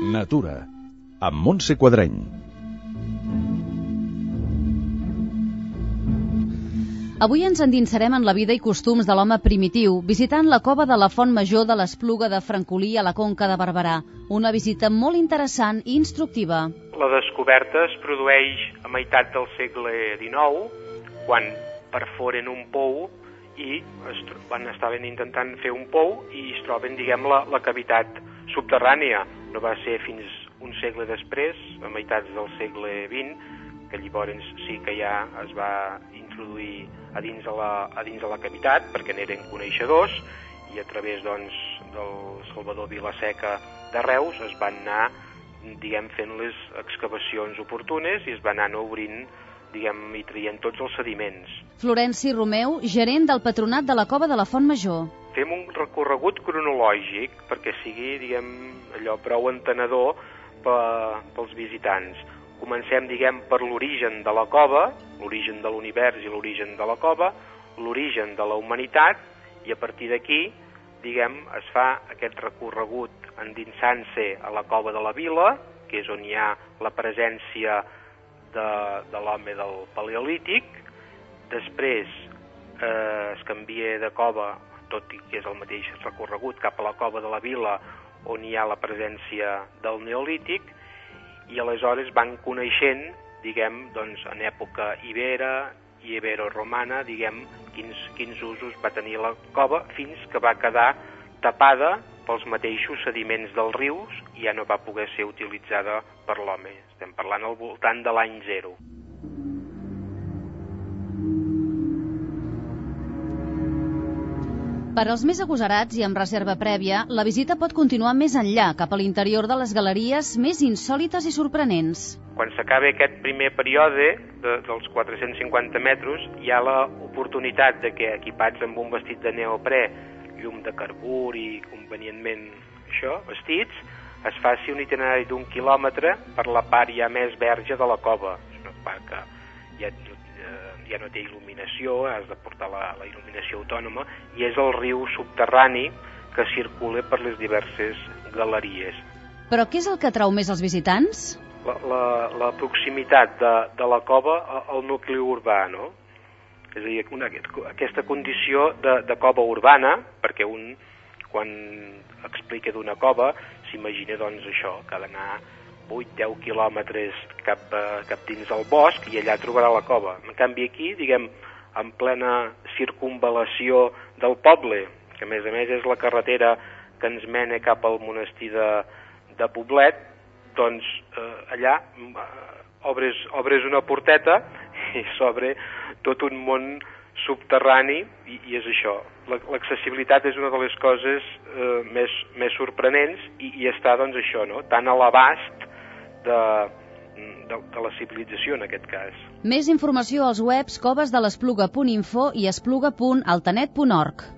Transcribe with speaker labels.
Speaker 1: Natura, amb Montse Quadreny.
Speaker 2: Avui ens endinsarem en la vida i costums de l'home primitiu, visitant la cova de la Font Major de l'Espluga de Francolí a la Conca de Barberà. Una visita molt interessant i instructiva.
Speaker 3: La descoberta es produeix a meitat del segle XIX, quan perforen un pou i es, van estaven intentant fer un pou i es troben, diguem, la, la cavitat subterrània. No va ser fins un segle després, a meitats del segle XX, que llavors sí que ja es va introduir a dins de la, a dins de la cavitat, perquè n'eren coneixedors, i a través doncs, del Salvador Vilaseca de Reus es van anar diguem, fent les excavacions oportunes i es van anar obrint diguem, i traient tots els sediments.
Speaker 2: Florenci Romeu, gerent del Patronat de la Cova de la Font Major.
Speaker 3: Fem un recorregut cronològic perquè sigui, diguem, allò prou entenedor pels visitants. Comencem, diguem, per l'origen de la cova, l'origen de l'univers i l'origen de la cova, l'origen de la humanitat, i a partir d'aquí, diguem, es fa aquest recorregut endinsant-se a la cova de la vila, que és on hi ha la presència de, de l'home del paleolític, després eh, es canvia de cova, tot i que és el mateix recorregut, cap a la cova de la vila, on hi ha la presència del neolític, i aleshores van coneixent, diguem, doncs, en època ibera i ibero-romana, diguem, quins, quins usos va tenir la cova, fins que va quedar tapada pels mateixos sediments dels rius i ja no va poder ser utilitzada per l'home. Estem parlant al voltant de l'any zero.
Speaker 2: Per als més agosarats i amb reserva prèvia, la visita pot continuar més enllà, cap a l'interior de les galeries més insòlites i sorprenents.
Speaker 3: Quan s'acaba aquest primer període de, dels 450 metres, hi ha l'oportunitat de que equipats amb un vestit de neoprè, llum de carbur i convenientment això, vestits, es faci un itinerari d'un quilòmetre per la part ja més verge de la cova. És una part que ja ja no té il·luminació, has de portar la, la il·luminació autònoma, i és el riu subterrani que circula per les diverses galeries.
Speaker 2: Però què és el que atrau més els visitants?
Speaker 3: La, la, la proximitat de, de la cova al nucli urbà, no? És a dir, una, aquesta condició de, de cova urbana, perquè un, quan explica d'una cova, s'imagina doncs això, que ha d'anar 8-10 quilòmetres cap, uh, cap dins del bosc i allà trobarà la cova. En canvi aquí, diguem, en plena circunvalació del poble, que a més a més és la carretera que ens mena cap al monestir de, de Poblet, doncs eh, allà eh, obres, obres una porteta i s'obre tot un món subterrani i, i és això. L'accessibilitat és una de les coses eh, més, més sorprenents i, i està doncs això, no? tan a l'abast de, de, de la civilització en aquest cas.
Speaker 2: Més informació als webs covesdelespluga.info i espluga.altanet.org.